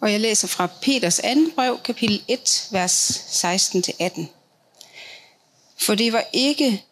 og jeg læser fra Peters anden brev, kapitel 1, vers 16-18. For det var ikke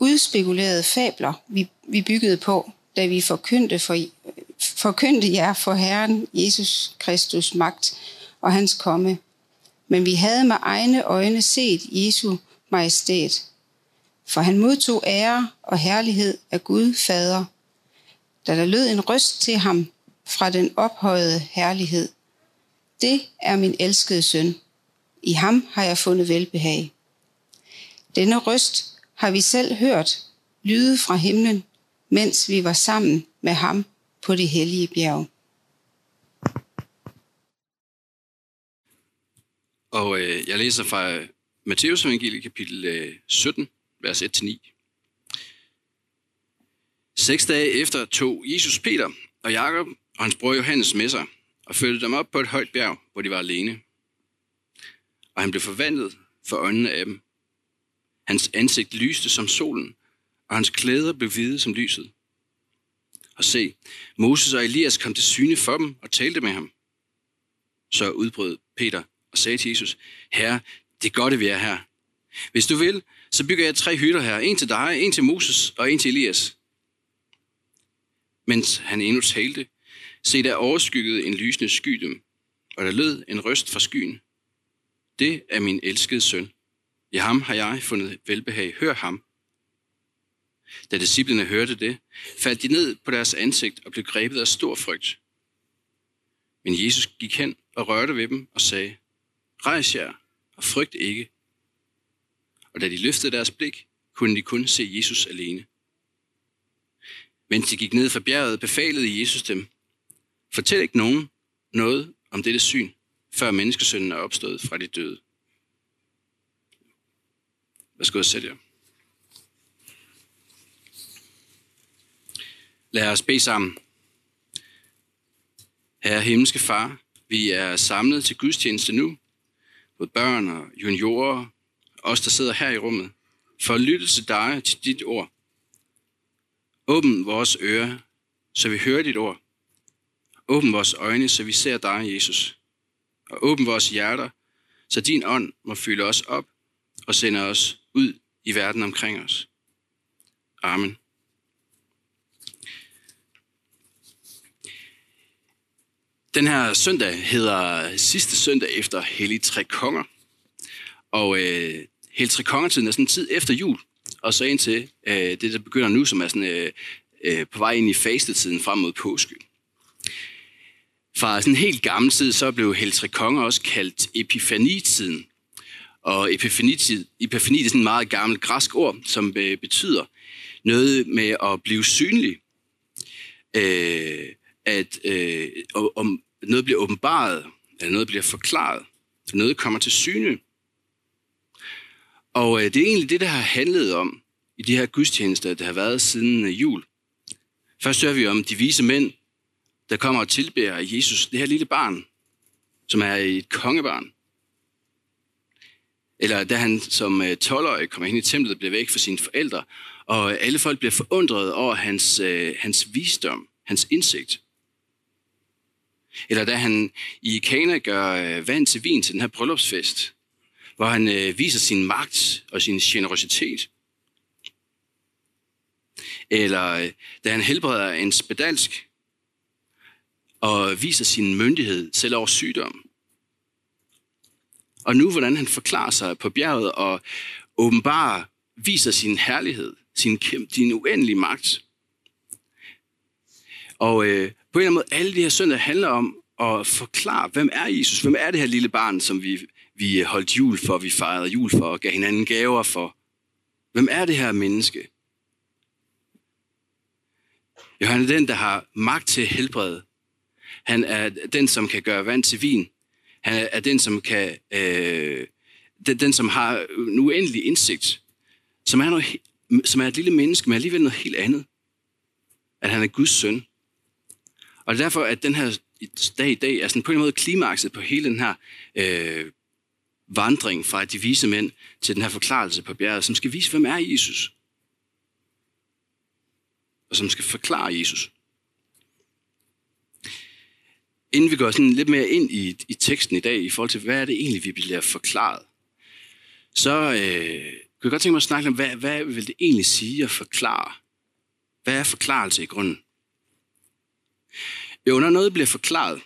udspekulerede fabler, vi, vi byggede på, da vi forkyndte, for, forkyndte jer for Herren Jesus Kristus magt og hans komme. Men vi havde med egne øjne set Jesu majestæt. For han modtog ære og herlighed af Gud Fader, da der lød en røst til ham fra den ophøjede herlighed. Det er min elskede søn. I ham har jeg fundet velbehag. Denne røst har vi selv hørt lyde fra himlen, mens vi var sammen med ham på det hellige bjerg. Og øh, jeg læser fra øh, Matteus evangelie kapitel øh, 17, vers 1-9. Seks dage efter tog Jesus Peter og Jakob og hans bror Johannes med sig og førte dem op på et højt bjerg, hvor de var alene. Og han blev forvandlet for øjnene af dem. Hans ansigt lyste som solen, og hans klæder blev hvide som lyset. Og se, Moses og Elias kom til syne for dem og talte med ham. Så udbrød Peter og sagde til Jesus, Herre, det er godt, at vi er her. Hvis du vil, så bygger jeg tre hytter her. En til dig, en til Moses og en til Elias. Mens han endnu talte, se der overskyggede en lysende sky dem, og der lød en røst fra skyen. Det er min elskede søn. I ham har jeg fundet velbehag. Hør ham. Da disciplene hørte det, faldt de ned på deres ansigt og blev grebet af stor frygt. Men Jesus gik hen og rørte ved dem og sagde, Rejs jer og frygt ikke. Og da de løftede deres blik, kunne de kun se Jesus alene. Mens de gik ned fra bjerget, befalede Jesus dem, Fortæl ikke nogen noget om dette syn, før menneskesønnen er opstået fra de døde. Værsgo at sætte jer. Lad os bede sammen. Herre himmelske far, vi er samlet til gudstjeneste nu, både børn og juniorer, os der sidder her i rummet, for at lytte til dig til dit ord. Åbn vores ører, så vi hører dit ord. Åbn vores øjne, så vi ser dig, Jesus. Og åbn vores hjerter, så din ånd må fylde os op og sende os ud i verden omkring os. Amen. Den her søndag hedder sidste søndag efter Hellig Tre Konger. Og øh, Hellig Tre Konger-tiden er sådan en tid efter jul. Og så indtil øh, det, der begynder nu, som er sådan, øh, øh, på vej ind i fastetiden frem mod påske. Fra sådan en helt gammel tid, så blev Heltre Tre Konger også kaldt epifanitiden. Og epifanitid, epifani er sådan et meget gammelt græsk ord, som øh, betyder noget med at blive synlig. Øh, at øh, om noget bliver åbenbaret, eller noget bliver forklaret, noget kommer til syne. Og øh, det er egentlig det, der har handlet om i de her gudstjenester, der har været siden øh, jul. Først hører vi om de vise mænd, der kommer og tilbærer Jesus, det her lille barn, som er et kongebarn. Eller da han som øh, 12-årig kommer ind i templet og bliver væk fra sine forældre, og alle folk bliver forundret over hans, øh, hans visdom, hans indsigt. Eller da han i Kana gør øh, vand til vin til den her bryllupsfest, hvor han viser sin magt og sin generositet. Eller da han helbreder en spedalsk, og viser sin myndighed selv over sygdom. Og nu, hvordan han forklarer sig på bjerget og åbenbart viser sin herlighed, sin, sin uendelige magt. Og øh, på en eller anden måde, alle de her søndage handler om at forklare, hvem er Jesus? Hvem er det her lille barn, som vi, vi holdt jul for, vi fejrede jul for og gav hinanden gaver for? Hvem er det her menneske? Jo, han er den, der har magt til at helbrede han er den, som kan gøre vand til vin. Han er den, som kan, øh, den, den, som har en uendelig indsigt. Som er, noget, som er et lille menneske, men alligevel noget helt andet. At han er Guds søn. Og det er derfor, at den her dag i dag er sådan på en måde klimakset på hele den her øh, vandring fra de vise mænd til den her forklarelse på bjerget, som skal vise, hvem er Jesus. Og som skal forklare Jesus inden vi går sådan lidt mere ind i, i teksten i dag, i forhold til, hvad er det egentlig, vi bliver forklaret, så øh, kunne jeg godt tænke mig at snakke om, hvad, hvad vil det egentlig sige at forklare? Hvad er forklarelse i grunden? Jo, når noget bliver forklaret,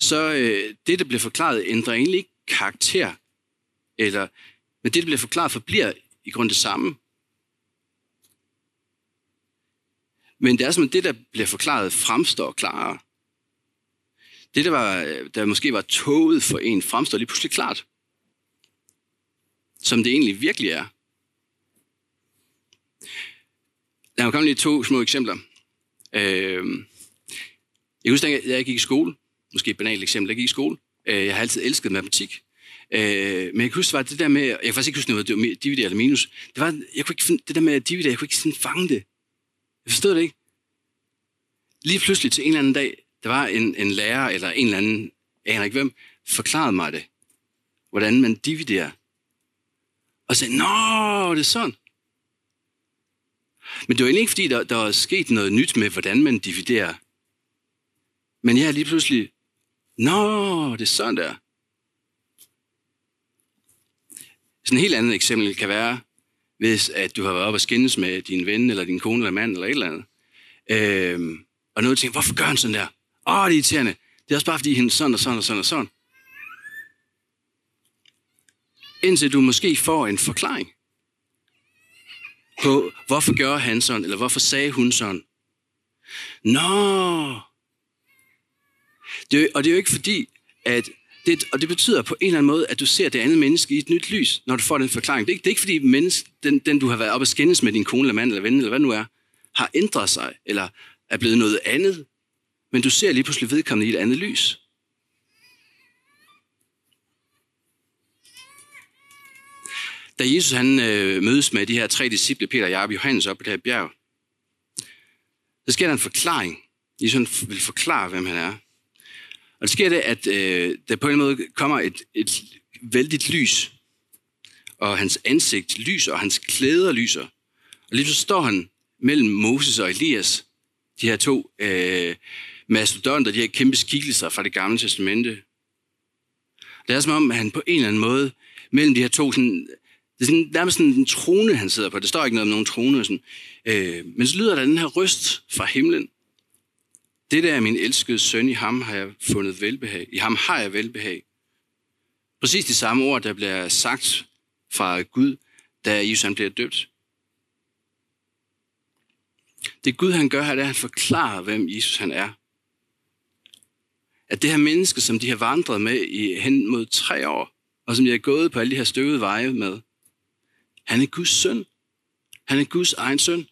så øh, det, der bliver forklaret, ændrer egentlig ikke karakter, eller, men det, der bliver forklaret, forbliver i grunden det samme. Men det er som, at det, der bliver forklaret, fremstår klarere. Det, der, var, øh, der måske var toget for en, fremstår lige pludselig klart. Som det egentlig virkelig er. Lad mig komme lige to små eksempler. Øh, jeg husker, da jeg gik i skole, måske et banalt eksempel, jeg gik i skole. Øh, jeg har altid elsket matematik. Øh, men jeg kan huske, var det der med, jeg kan faktisk ikke huske noget, det var dividere eller minus. Det var, jeg kunne ikke, det der med at dividere, jeg kunne ikke sådan fange det. Jeg forstod det ikke. Lige pludselig til en eller anden dag, der var en, en lærer eller en eller anden, jeg aner ikke hvem, forklarede mig det. Hvordan man dividerer. Og sagde, nå, det er sådan. Men det var egentlig ikke, fordi der, der var sket noget nyt med, hvordan man dividerer. Men jeg er lige pludselig, nå, det er sådan der. Sådan et helt andet eksempel kan være, hvis at du har været oppe og skændes med din ven, eller din kone, eller mand, eller et eller andet. Øhm, og noget tænker, hvorfor gør han sådan der? Åh, det er irriterende. Det er også bare, fordi han sådan og sådan og sådan og sådan. Indtil du måske får en forklaring på, hvorfor gør han sådan, eller hvorfor sagde hun sådan. Nå! Det, og det er jo ikke fordi, at det, og det betyder på en eller anden måde, at du ser det andet menneske i et nyt lys, når du får den forklaring. Det er ikke, det er ikke fordi menneske, den, den, du har været op og skændes med din kone eller mand eller ven, eller hvad nu er, har ændret sig, eller er blevet noget andet. Men du ser lige pludselig vedkommende i et andet lys. Da Jesus han øh, mødes med de her tre disciple, Peter, Jakob og Johannes op på det her bjerg, så sker der en forklaring. Jesus vil forklare, hvem han er. Og det sker det, at øh, der på en måde kommer et, et vældigt lys, og hans ansigt lyser, og hans klæder lyser. Og lige så står han mellem Moses og Elias, de her to øh, mastodonter, de her kæmpe skikkelser fra det gamle testamente. Det er som om, at han på en eller anden måde, mellem de her to, sådan, det er sådan, nærmest sådan en trone, han sidder på. Det står ikke noget om nogen trone. Sådan. Øh, men så lyder der den her røst fra himlen. Det der er min elskede søn, i ham har jeg fundet velbehag. I ham har jeg velbehag. Præcis de samme ord, der bliver sagt fra Gud, da Jesus han bliver døbt. Det Gud han gør her, det er, at han forklarer, hvem Jesus han er. At det her menneske, som de har vandret med i hen mod tre år, og som de har gået på alle de her støvede veje med, han er Guds søn. Han er Guds egen søn.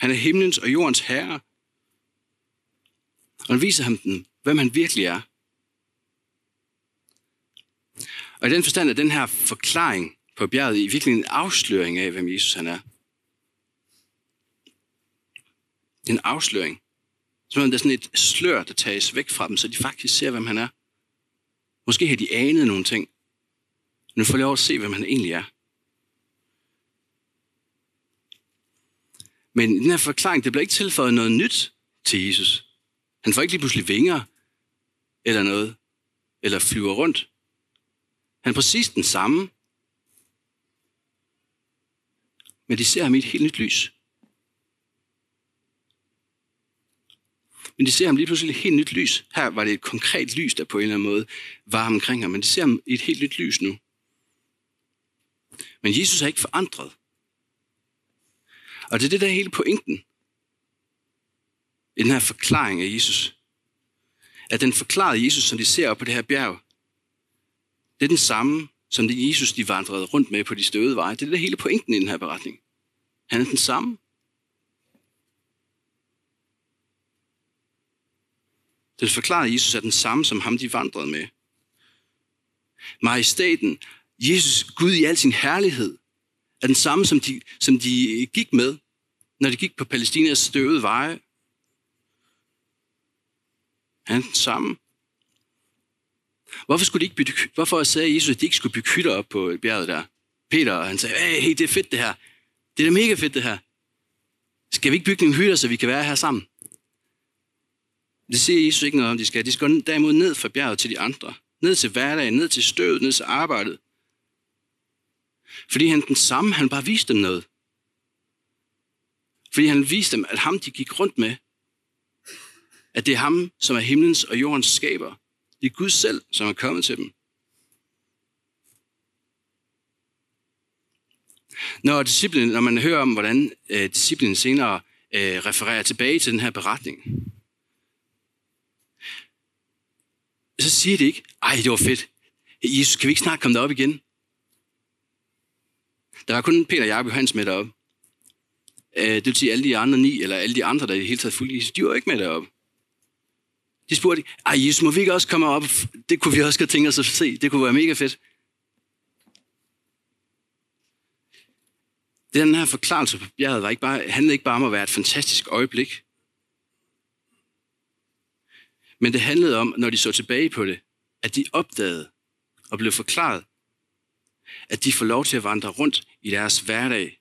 Han er himlens og jordens herre. Og han viser ham den, hvem han virkelig er. Og i den forstand er den her forklaring på bjerget i virkelig en afsløring af, hvem Jesus han er. En afsløring. Så er der sådan et slør, der tages væk fra dem, så de faktisk ser, hvem han er. Måske har de anet nogle ting. Nu får jeg lov at se, hvem han egentlig er. Men i den her forklaring, det bliver ikke tilføjet noget nyt til Jesus. Han får ikke lige pludselig vinger eller noget, eller flyver rundt. Han er præcis den samme, men de ser ham i et helt nyt lys. Men de ser ham lige pludselig i et helt nyt lys. Her var det et konkret lys, der på en eller anden måde var omkring ham, men de ser ham i et helt nyt lys nu. Men Jesus er ikke forandret. Og det er det, der er hele pointen i den her forklaring af Jesus. At den forklarede Jesus, som de ser op på det her bjerg, det er den samme, som det Jesus, de vandrede rundt med på de støvede veje. Det er det hele pointen i den her beretning. Han er den samme. Den forklarede Jesus er den samme, som ham de vandrede med. Majestaten, Jesus, Gud i al sin herlighed, er den samme, som de, som de gik med, når de gik på Palæstinas støvede veje. Han er den samme. Hvorfor, skulle de ikke bygge, hvorfor sagde Jesus, at de ikke skulle bygge hytter op på bjerget der? Peter, han sagde, hey, hey, det er fedt det her. Det er da mega fedt det her. Skal vi ikke bygge nogle hytter, så vi kan være her sammen? Det siger Jesus ikke noget om, de skal. De skal derimod ned fra bjerget til de andre. Ned til hverdagen, ned til støvet, ned til arbejdet. Fordi han den samme, han bare viste dem noget. Fordi han viste dem, at ham de gik rundt med, at det er ham, som er himlens og jordens skaber. Det er Gud selv, som er kommet til dem. Når, disciplen, når man hører om, hvordan øh, disciplinen senere øh, refererer tilbage til den her beretning, så siger de ikke, ej, det var fedt. Jesus, kan vi ikke snart komme derop igen? Der var kun Peter, Jakob og Hans med deroppe. Øh, det vil sige, alle de andre ni, eller alle de andre, der i det hele taget fulgte Jesus, de var ikke med deroppe. De spurgte, ej Jesus, må vi ikke også komme op? Det kunne vi også godt tænke os at se. Det kunne være mega fedt. Den her forklarelse på bjerget var ikke bare, handlede ikke bare om at være et fantastisk øjeblik. Men det handlede om, når de så tilbage på det, at de opdagede og blev forklaret, at de får lov til at vandre rundt i deres hverdag.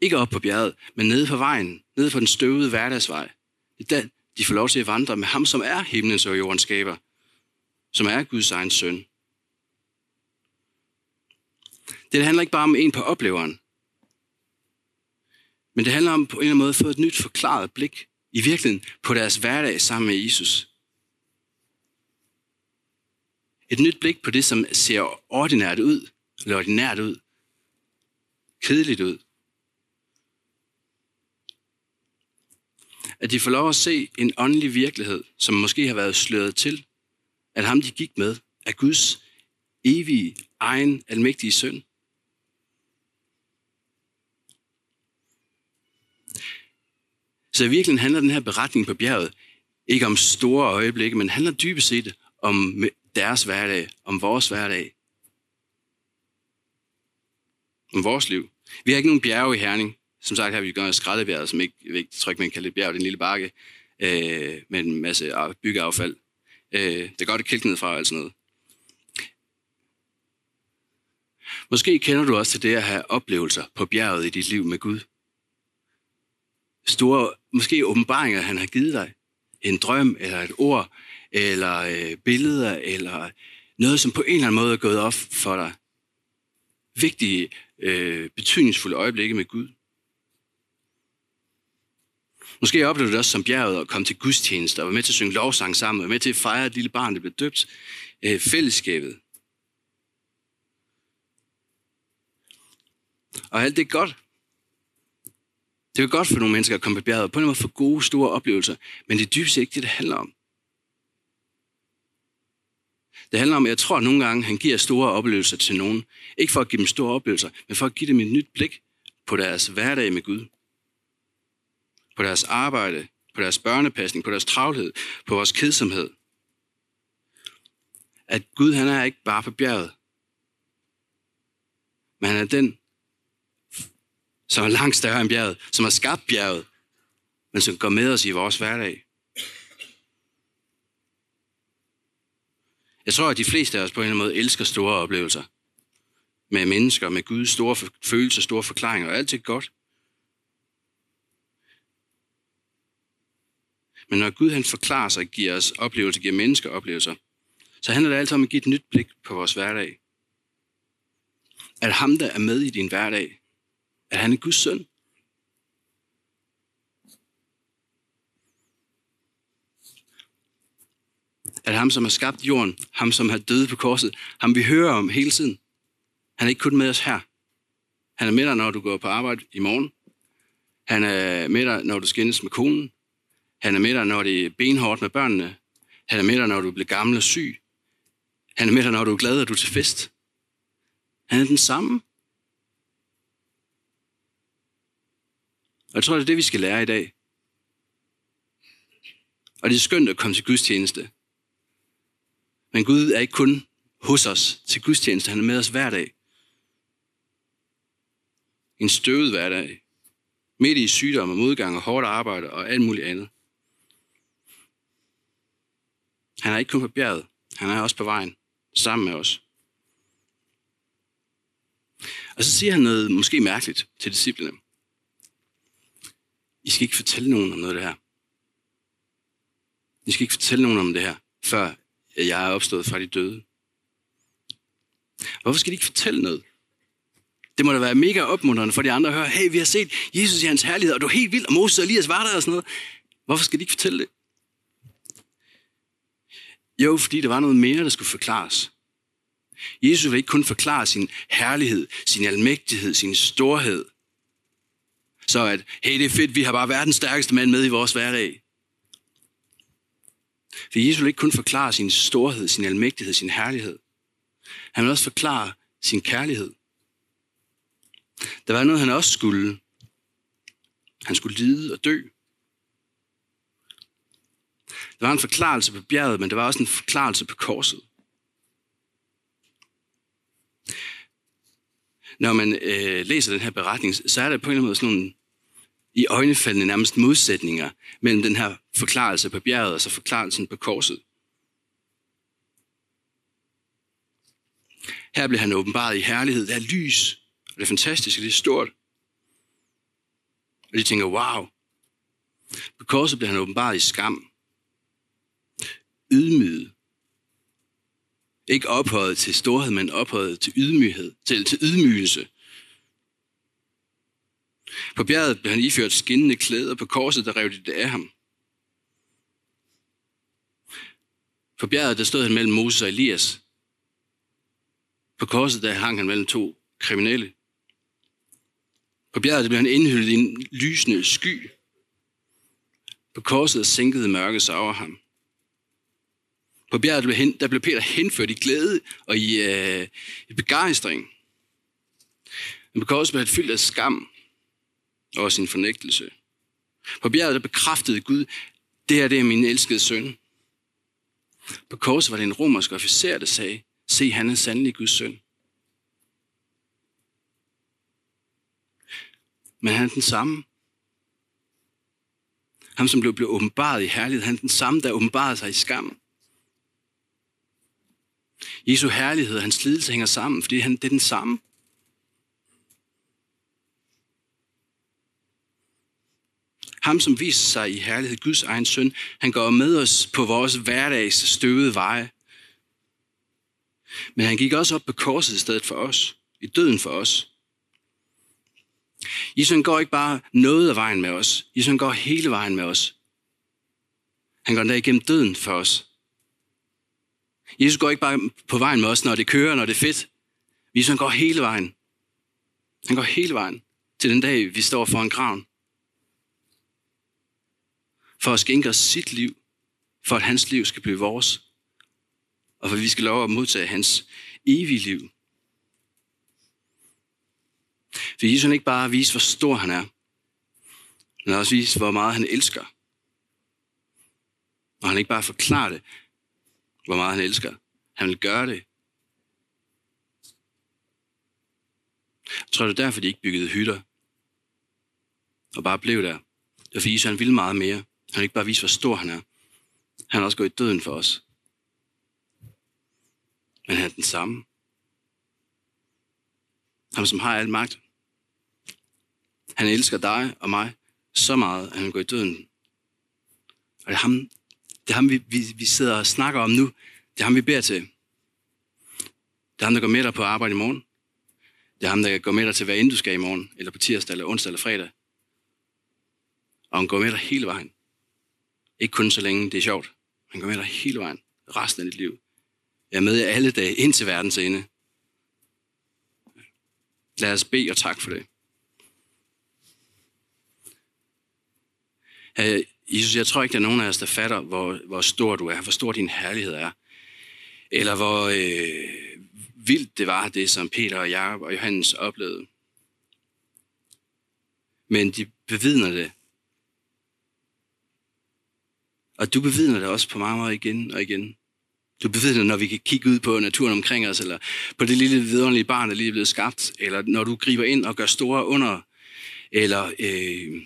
Ikke op på bjerget, men nede på vejen, nede på den støvede hverdagsvej. Det er de får lov til at vandre med ham, som er himlens og jordens skaber, som er Guds egen søn. Det handler ikke bare om en på opleveren, men det handler om på en eller anden måde at få et nyt forklaret blik i virkeligheden på deres hverdag sammen med Jesus. Et nyt blik på det, som ser ordinært ud, eller ordinært ud, kedeligt ud. At de får lov at se en åndelig virkelighed, som måske har været sløret til, at ham de gik med, er Guds evige, egen, almægtige søn. Så i virkeligheden handler den her beretning på bjerget ikke om store øjeblikke, men handler dybest set om deres hverdag, om vores hverdag. Om vores liv. Vi har ikke nogen bjerge i Herning. Som sagt har vi gør skraldebjerget, som ikke, jeg tror ikke, man kalder det bjerg, det er en lille bakke øh, med en masse byggeaffald. Øh, det er godt at kælke ned fra og sådan noget. Måske kender du også til det at have oplevelser på bjerget i dit liv med Gud store, måske åbenbaringer, han har givet dig. En drøm, eller et ord, eller øh, billeder, eller noget, som på en eller anden måde er gået op for dig. Vigtige, øh, betydningsfulde øjeblikke med Gud. Måske oplevede du det også som bjerget at komme til gudstjeneste og være med til at synge lovsang sammen, og være med til at fejre et lille barn, der blev døbt. Øh, fællesskabet. Og alt det er godt. Det er godt for nogle mennesker at komme på bjerget, og på en måde få gode, store oplevelser. Men det er dybest ikke det, det handler om. Det handler om, at jeg tror at nogle gange, han giver store oplevelser til nogen. Ikke for at give dem store oplevelser, men for at give dem et nyt blik på deres hverdag med Gud. På deres arbejde, på deres børnepasning, på deres travlhed, på vores kedsomhed. At Gud, han er ikke bare på bjerget, men han er den, som er langt større end bjerget, som har skabt bjerget, men som går med os i vores hverdag. Jeg tror, at de fleste af os på en eller anden måde elsker store oplevelser. Med mennesker, med Guds store følelser, store forklaringer, og alt er godt. Men når Gud han forklarer sig, giver os oplevelser, giver mennesker oplevelser, så handler det altid om at give et nyt blik på vores hverdag. At ham, der er med i din hverdag, at han er Guds søn. At ham, som har skabt jorden, ham, som har døde på korset, ham vi hører om hele tiden, han er ikke kun med os her. Han er med dig, når du går på arbejde i morgen. Han er med dig, når du skændes med konen. Han er med dig, når det er benhårdt med børnene. Han er med dig, når du bliver gammel og syg. Han er med dig, når du er glad, og du er til fest. Han er den samme. Og jeg tror, det er det, vi skal lære i dag. Og det er skønt at komme til gudstjeneste. Men Gud er ikke kun hos os til gudstjeneste, han er med os hver dag. En støvet hverdag. Midt i sygdom og modgang og hårdt arbejde og alt muligt andet. Han er ikke kun på bjerget, han er også på vejen, sammen med os. Og så siger han noget måske mærkeligt til disciplene. I skal ikke fortælle nogen om noget af det her. I skal ikke fortælle nogen om det her, før jeg er opstået fra de døde. Hvorfor skal de ikke fortælle noget? Det må da være mega opmuntrende for de andre at høre, hey, vi har set Jesus i hans herlighed, og du er helt vild, og Moses og Elias var der og sådan noget. Hvorfor skal de ikke fortælle det? Jo, fordi der var noget mere, der skulle forklares. Jesus vil ikke kun forklare sin herlighed, sin almægtighed, sin storhed. Så at, hey, det er fedt, vi har bare verdens stærkeste mand med i vores hverdag. For Jesus vil ikke kun forklare sin storhed, sin almægtighed, sin herlighed. Han vil også forklare sin kærlighed. Der var noget, han også skulle. Han skulle lide og dø. Der var en forklarelse på bjerget, men der var også en forklarelse på korset. Når man øh, læser den her beretning, så er der på en eller anden måde sådan nogle i øjnefaldende nærmest modsætninger mellem den her forklarelse på bjerget og så forklarelsen på korset. Her blev han åbenbaret i herlighed. Der er lys, og det er fantastisk, og det er stort. Og de tænker, wow. På korset blev han åbenbaret i skam. Ydmyget. Ikke ophøjet til storhed, men ophøjet til ydmyghed, til, til ydmygelse. På bjerget blev han iført skinnende klæder, på korset der rev de det af ham. På bjerget der stod han mellem Moses og Elias. På korset der hang han mellem to kriminelle. På bjerget der blev han indhyllet i en lysende sky. På korset sænkede mørke sig over ham. På bjerget der blev, hen, der blev Peter henført i glæde og i, øh, i begejstring. Men på korset blev han fyldt af skam og sin fornægtelse. På bjerget der bekræftede Gud, det her det er min elskede søn. På korset var det en romersk officer, der sagde, se han er sandelig Guds søn. Men han er den samme. Ham, som blev, blev åbenbaret i herlighed, han er den samme, der åbenbarede sig i skam. Jesu herlighed og hans lidelse hænger sammen, fordi han, det er den samme. Ham, som viser sig i herlighed, Guds egen søn, han går med os på vores hverdags støvede veje. Men han gik også op på korset i stedet for os, i døden for os. Jesus går ikke bare noget af vejen med os. Jesus går hele vejen med os. Han går endda igennem døden for os. Jesus går ikke bare på vejen med os, når det kører, når det er fedt. Jesus går hele vejen. Han går hele vejen til den dag, vi står foran graven for at skænke os sit liv, for at hans liv skal blive vores, og for at vi skal lov at modtage hans evige liv. For Jesus ikke bare vise, hvor stor han er, men også vise, hvor meget han elsker. Og han ikke bare forklarer det, hvor meget han elsker. Han vil gøre det. Jeg tror, det er derfor, de ikke byggede hytter. Og bare blev der. Det var fordi Jesus, han ville meget mere. Han vil ikke bare vise, hvor stor han er. Han har også gået i døden for os. Men han er den samme. Ham, som har al magt. Han elsker dig og mig så meget, at han går i døden. Og det er ham, det er ham vi, vi, vi sidder og snakker om nu. Det er ham, vi beder til. Det er ham, der går med dig på arbejde i morgen. Det er ham, der går med dig til, hvad end du skal i morgen, eller på tirsdag, eller onsdag, eller fredag. Og han går med dig hele vejen. Ikke kun så længe det er sjovt. Han går med dig hele vejen. Resten af dit liv. Jeg er med jer alle dage ind til verdens ende. Lad os bede og tak for det. Hey, Jesus, jeg tror ikke, der er nogen af os, der fatter, hvor, hvor stor du er, hvor stor din herlighed er. Eller hvor øh, vildt det var, det som Peter og Jakob og Johannes oplevede. Men de bevidner det og du bevidner det også på mange måder igen og igen. Du bevidner det, når vi kan kigge ud på naturen omkring os, eller på det lille vidunderlige barn, der lige er blevet skabt, eller når du griber ind og gør store under, eller øh,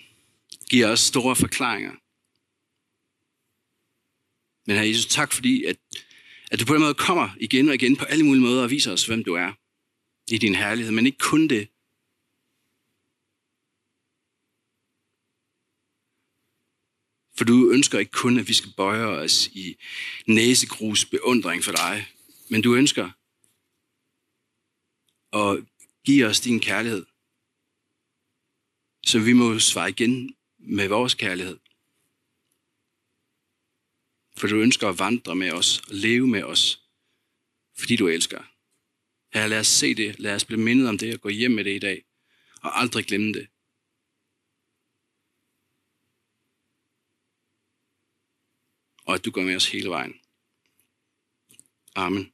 giver os store forklaringer. Men her Jesus, tak fordi, at, at du på den måde kommer igen og igen på alle mulige måder og viser os, hvem du er i din herlighed, men ikke kun det. For du ønsker ikke kun, at vi skal bøje os i næsegrus beundring for dig, men du ønsker at give os din kærlighed, så vi må svare igen med vores kærlighed. For du ønsker at vandre med os og leve med os, fordi du elsker. Her, lad os se det. Lad os blive mindet om det og gå hjem med det i dag. Og aldrig glemme det. Og at du går med os hele vejen. Amen.